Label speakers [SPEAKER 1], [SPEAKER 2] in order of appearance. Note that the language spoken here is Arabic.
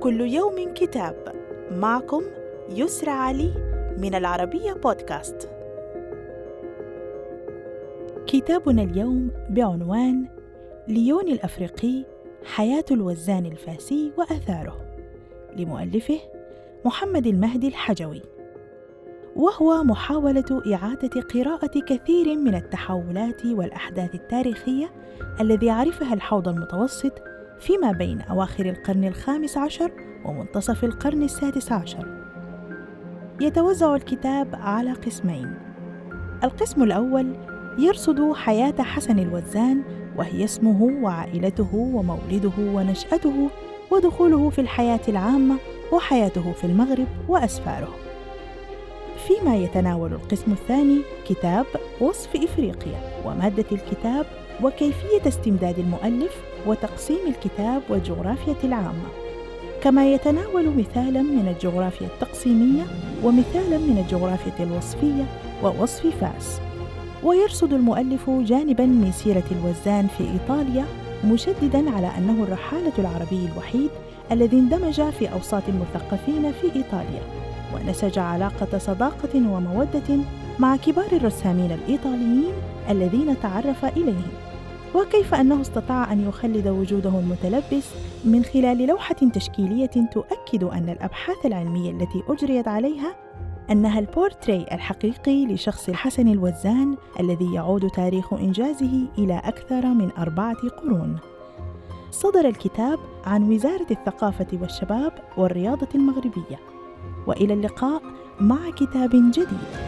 [SPEAKER 1] كل يوم كتاب. معكم يسرى علي من العربية بودكاست. كتابنا اليوم بعنوان ليون الأفريقي حياة الوزان الفاسي وآثاره. لمؤلفه محمد المهدي الحجوي. وهو محاولة إعادة قراءة كثير من التحولات والأحداث التاريخية الذي عرفها الحوض المتوسط فيما بين أواخر القرن الخامس عشر ومنتصف القرن السادس عشر. يتوزع الكتاب على قسمين. القسم الأول يرصد حياة حسن الوزان وهي اسمه وعائلته ومولده ونشأته ودخوله في الحياة العامة وحياته في المغرب وأسفاره. فيما يتناول القسم الثاني كتاب وصف إفريقيا ومادة الكتاب وكيفية استمداد المؤلف وتقسيم الكتاب والجغرافية العامة كما يتناول مثالا من الجغرافيا التقسيمية ومثالا من الجغرافيا الوصفية ووصف فاس ويرصد المؤلف جانبا من سيرة الوزان في إيطاليا مشددا على أنه الرحالة العربي الوحيد الذي اندمج في أوساط المثقفين في إيطاليا ونسج علاقة صداقة ومودة مع كبار الرسامين الإيطاليين الذين تعرف إليهم. وكيف أنه استطاع أن يخلد وجوده المتلبس من خلال لوحة تشكيلية تؤكد أن الأبحاث العلمية التي أجريت عليها أنها البورتري الحقيقي لشخص الحسن الوزان الذي يعود تاريخ إنجازه إلى أكثر من أربعة قرون. صدر الكتاب عن وزارة الثقافة والشباب والرياضة المغربية. وإلى اللقاء مع كتاب جديد.